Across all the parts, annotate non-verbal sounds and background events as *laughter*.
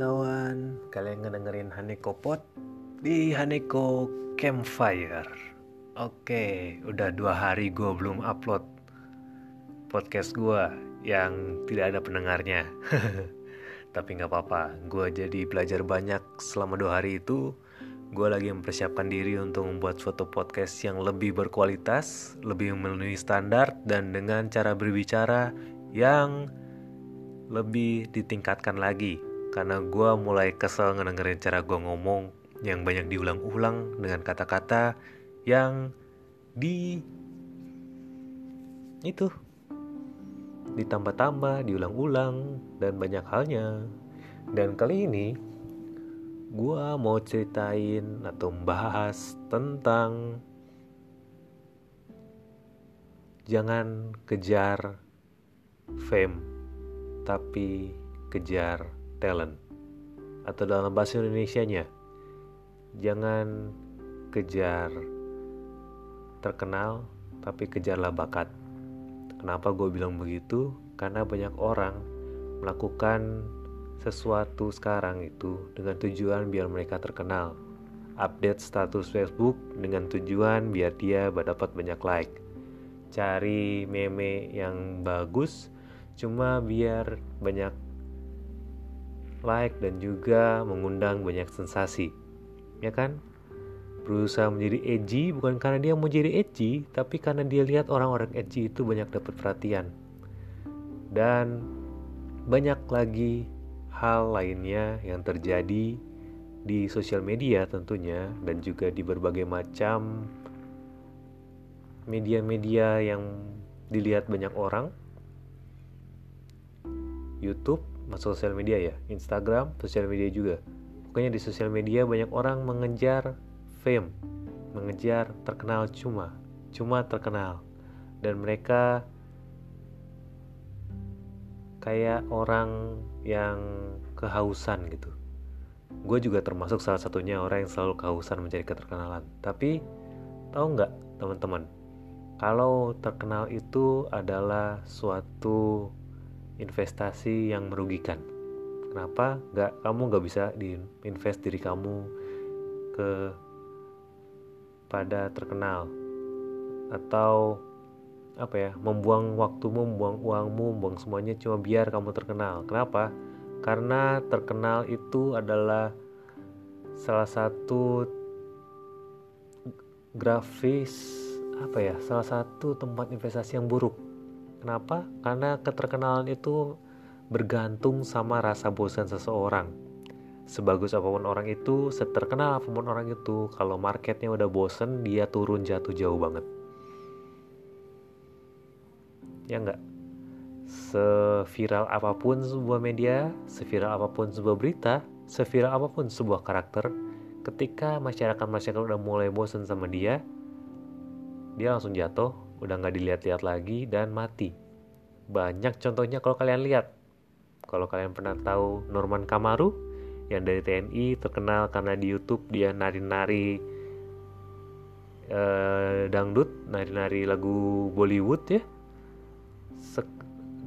kawan, kalian ngedengerin Haneko Pot di Haneko Campfire. Oke, udah dua hari gue belum upload podcast gue yang tidak ada pendengarnya. *laughs* Tapi nggak apa-apa, gue jadi belajar banyak selama dua hari itu. Gue lagi mempersiapkan diri untuk membuat foto podcast yang lebih berkualitas, lebih memenuhi standar, dan dengan cara berbicara yang lebih ditingkatkan lagi karena gue mulai kesel ngedengerin cara gue ngomong yang banyak diulang-ulang dengan kata-kata yang di itu ditambah-tambah, diulang-ulang dan banyak halnya. Dan kali ini gue mau ceritain atau membahas tentang jangan kejar fame tapi kejar talent. Atau dalam bahasa Indonesia-nya jangan kejar terkenal tapi kejarlah bakat. Kenapa gue bilang begitu? Karena banyak orang melakukan sesuatu sekarang itu dengan tujuan biar mereka terkenal. Update status Facebook dengan tujuan biar dia dapat banyak like. Cari meme yang bagus cuma biar banyak like dan juga mengundang banyak sensasi. Ya kan? Berusaha menjadi edgy bukan karena dia mau jadi edgy, tapi karena dia lihat orang-orang edgy itu banyak dapat perhatian. Dan banyak lagi hal lainnya yang terjadi di sosial media tentunya dan juga di berbagai macam media-media yang dilihat banyak orang. YouTube sosial media ya. Instagram sosial media juga. Pokoknya di sosial media banyak orang mengejar fame mengejar terkenal cuma cuma terkenal. Dan mereka kayak orang yang kehausan gitu. Gue juga termasuk salah satunya orang yang selalu kehausan mencari keterkenalan. Tapi tahu nggak teman-teman? Kalau terkenal itu adalah suatu investasi yang merugikan. Kenapa? Gak kamu gak bisa diinvest diri kamu ke pada terkenal atau apa ya membuang waktumu, membuang uangmu, membuang semuanya cuma biar kamu terkenal. Kenapa? Karena terkenal itu adalah salah satu grafis apa ya salah satu tempat investasi yang buruk Kenapa? Karena keterkenalan itu bergantung sama rasa bosan seseorang. Sebagus apa pun orang itu, seterkenal apa pun orang itu, kalau marketnya udah bosen, dia turun jatuh jauh banget. Ya enggak? Seviral apa pun sebuah media, seviral apa pun sebuah berita, seviral apa pun sebuah karakter, ketika masyarakat-masyarakat udah mulai bosen sama dia, dia langsung jatuh, udah nggak dilihat-lihat lagi dan mati. Banyak contohnya kalau kalian lihat. Kalau kalian pernah tahu Norman Kamaru yang dari TNI terkenal karena di YouTube dia nari-nari eh, dangdut, nari-nari lagu Bollywood ya. Sek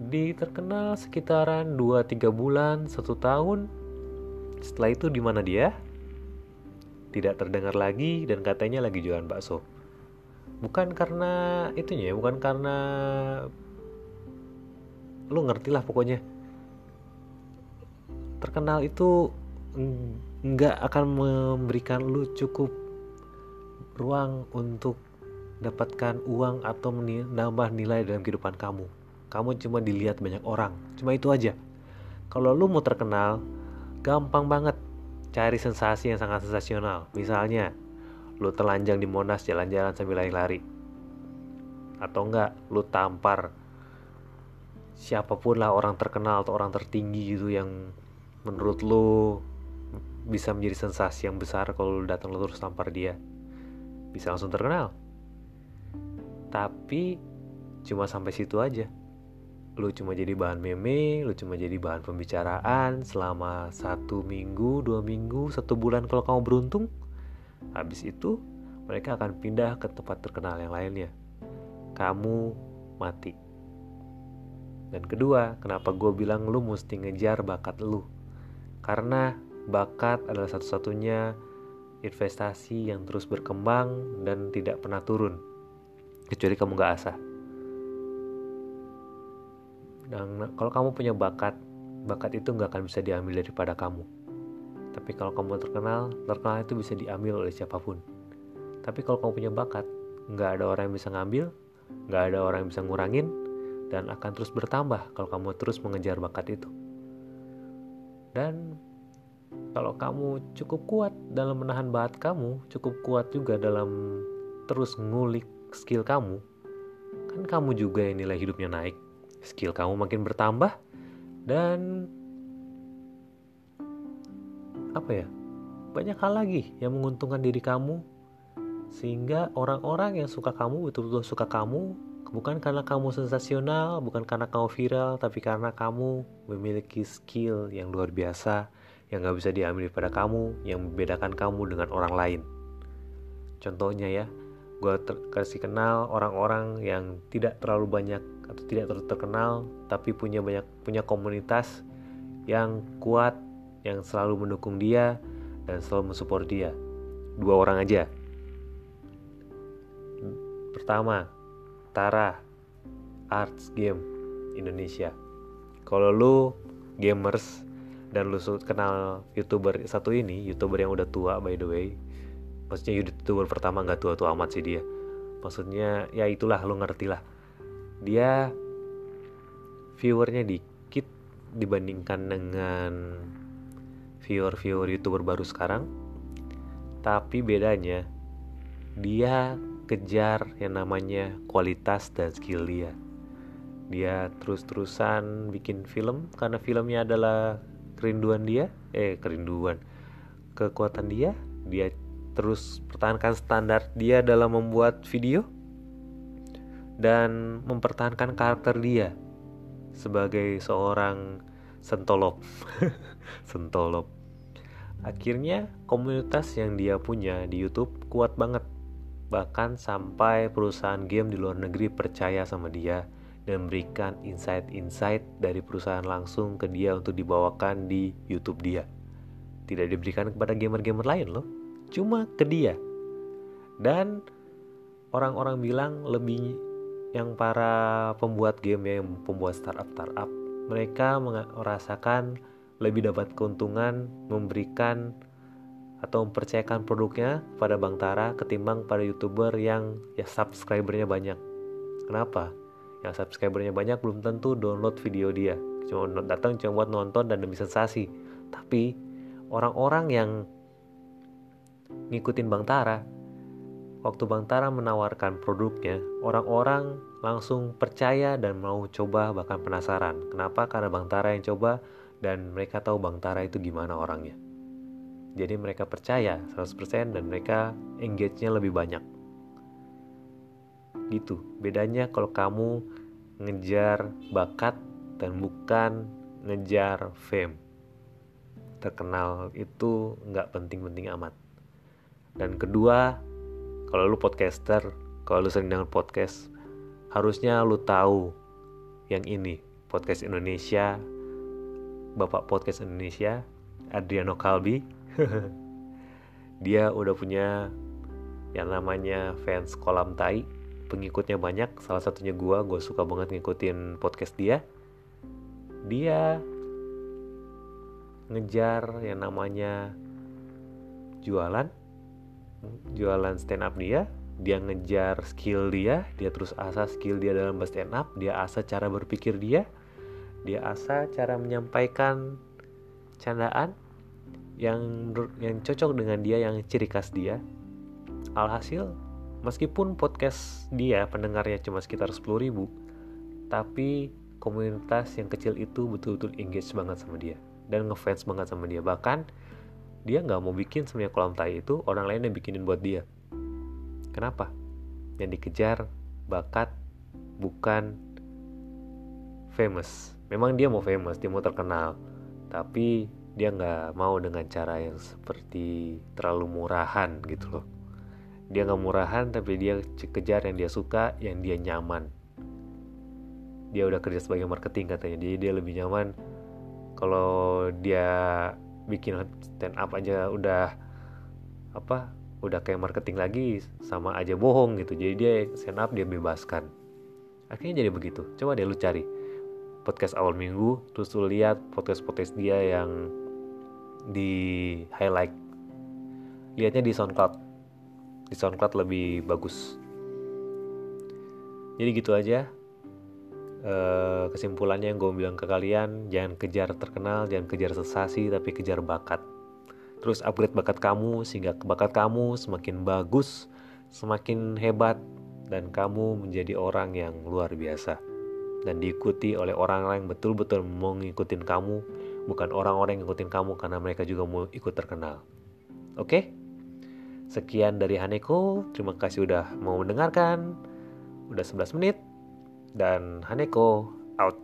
di terkenal sekitaran 2-3 bulan, satu tahun. Setelah itu di mana dia? Tidak terdengar lagi dan katanya lagi jualan bakso bukan karena itunya ya bukan karena lu ngerti lah pokoknya. Terkenal itu nggak akan memberikan lu cukup ruang untuk dapatkan uang atau menambah nilai dalam kehidupan kamu. Kamu cuma dilihat banyak orang cuma itu aja. Kalau lu mau terkenal gampang banget cari sensasi yang sangat sensasional. Misalnya lu telanjang di Monas jalan-jalan sambil lari-lari. Atau enggak lu tampar siapa pun lah orang terkenal atau orang tertinggi gitu yang menurut lu bisa menjadi sensasi yang besar kalau lu datang lu terus tampar dia. Bisa langsung terkenal. Tapi cuma sampai situ aja. Lu cuma jadi bahan meme, lu cuma jadi bahan pembicaraan selama satu minggu, dua minggu, satu bulan kalau kamu beruntung, Habis itu, mereka akan pindah ke tempat terkenal yang lainnya. Kamu mati. Dan kedua, kenapa gue bilang lu mesti ngejar bakat lu? karena bakat adalah satu-satunya investasi yang terus berkembang dan tidak pernah turun kecuali kamu gak asah dan kalau kamu punya bakat bakat itu nggak akan bisa diambil daripada kamu tapi kalau kamu terkenal terkenal itu bisa diambil oleh siapa pun. Tapi kalau kamu punya bakat nggak ada orang yang bisa ngambil nggak ada orang yang bisa ngurangin dan akan terus bertambah kalau kamu terus mengejar bakat itu. Dan kalau kamu cukup kuat dalam menahan bakat kamu, cukup kuat juga dalam terus ngulik skill kamu, kan kamu juga yang nilai hidupnya naik, skill kamu makin bertambah, dan apa ya, banyak hal lagi yang menguntungkan diri kamu, sehingga orang-orang yang suka kamu betul-betul suka kamu, bukan karena kamu sensasional, bukan karena kamu viral, tapi karena kamu memiliki skill yang luar biasa yang gak bisa diambil pada kamu, yang membedakan kamu dengan orang lain. Contohnya ya, gue kasih kenal orang-orang yang tidak terlalu banyak atau tidak terlalu terkenal, tapi punya banyak punya komunitas yang kuat, yang selalu mendukung dia dan selalu mensupport dia. Dua orang aja. Pertama, Tara Arts Game Indonesia. Kalau lu gamers dan lu kenal youtuber satu ini youtuber yang udah tua by the way maksudnya youtuber pertama nggak tua-tua amat sih dia maksudnya ya itulah lu ngerti lah dia viewernya dikit dibandingkan dengan viewer-viewer youtuber baru sekarang. Tapi bedanya dia kejar yang namanya kualitas dan skill dia. Dia terus-terusan bikin film karena filmnya adalah kerinduan dia eh kerinduan kekuatan dia. Dia terus pertahankan standar dia dalam membuat video dan mempertahankan karakter dia sebagai seorang sentolop *laughs* sentolop akhirnya komunitas yang dia punya di YouTube kuat banget bahkan sampai perusahaan game di luar negeri percaya sama dia dan memberikan insight-insight dari perusahaan langsung ke dia untuk dibawakan di YouTube dia. Tidak diberikan kepada gamer-gamer lain loh, cuma ke dia. Dan orang-orang bilang lebih yang para pembuat game yang pembuat startup-startup, mereka merasakan lebih dapat keuntungan memberikan atau mempercayakan produknya pada Bang Tara ketimbang pada youtuber yang ya subscribernya banyak. Kenapa? yang subscribernya banyak belum tentu download video dia cuma datang cuma buat nonton dan demi sensasi tapi orang-orang yang ngikutin Bang Tara waktu Bang Tara menawarkan produknya orang-orang langsung percaya dan mau coba bahkan penasaran kenapa karena Bang Tara yang coba dan mereka tahu Bang Tara itu gimana orangnya. Jadi mereka percaya 100% dan mereka engage-nya lebih banyak. Gitu. Bedanya kalau kamu ngejar bakat dan bukan ngejar fame. Terkenal itu nggak penting-penting amat. Dan kedua kalau lu podcaster kalau lu sering dengar podcast harusnya lu tahu yang ini podcast Indonesia bapak podcast Indonesia Adriano Kalbi. *laughs* Dia udah punya yang namanya fans kolam tai. Pengikutnya banyak salah satunya gue gue suka banget ngikutin podcast dia. Dia ngejar yang namanya jualan jualan stand up dia dia ngejar skill dia dia terus asah skill dia dalam stand up dia asah cara berpikir dia dia asah cara menyampaikan candaan yang yang cocok dengan dia yang ciri khas dia alhasil Meskipun podcast dia pendengarnya cuma sekitar 10 ribu, tapi komunitas yang kecil itu betul-betul engage banget sama dia dan ngefans banget sama dia. Bahkan dia nggak mau bikin sebenarnya kolam tai itu orang lain yang bikinin buat dia. Kenapa? Yang dikejar bakat bukan famous. Memang dia mau famous, dia mau terkenal, tapi dia nggak mau dengan cara yang seperti terlalu murahan gitu loh dia nggak murahan tapi dia kejar yang dia suka yang dia nyaman dia udah kerja sebagai marketing katanya jadi dia lebih nyaman kalau dia bikin stand up aja udah apa udah kayak marketing lagi sama aja bohong gitu. Jadi dia stand up dia bebaskan. Akhirnya jadi begitu. Coba deh lu cari podcast awal minggu terus lu lihat podcast podcast dia yang di highlight. Lihatnya di SoundCloud. Di SoundCloud lebih bagus. Jadi gitu aja Eh, kesimpulannya yang gue bilang ke kalian jangan kejar terkenal jangan kejar sensasi tapi kejar bakat. Terus upgrade bakat kamu sehingga bakat kamu semakin bagus semakin hebat dan kamu menjadi orang yang luar biasa. Dan diikuti oleh orang-orang yang betul-betul mau ngikutin kamu bukan orang-orang yang ngikutin kamu karena mereka juga mau ikut terkenal. Oke? Okay? sekian dari Haneko terima kasih udah mau mendengarkan. Udah 11 menit dan Haneko out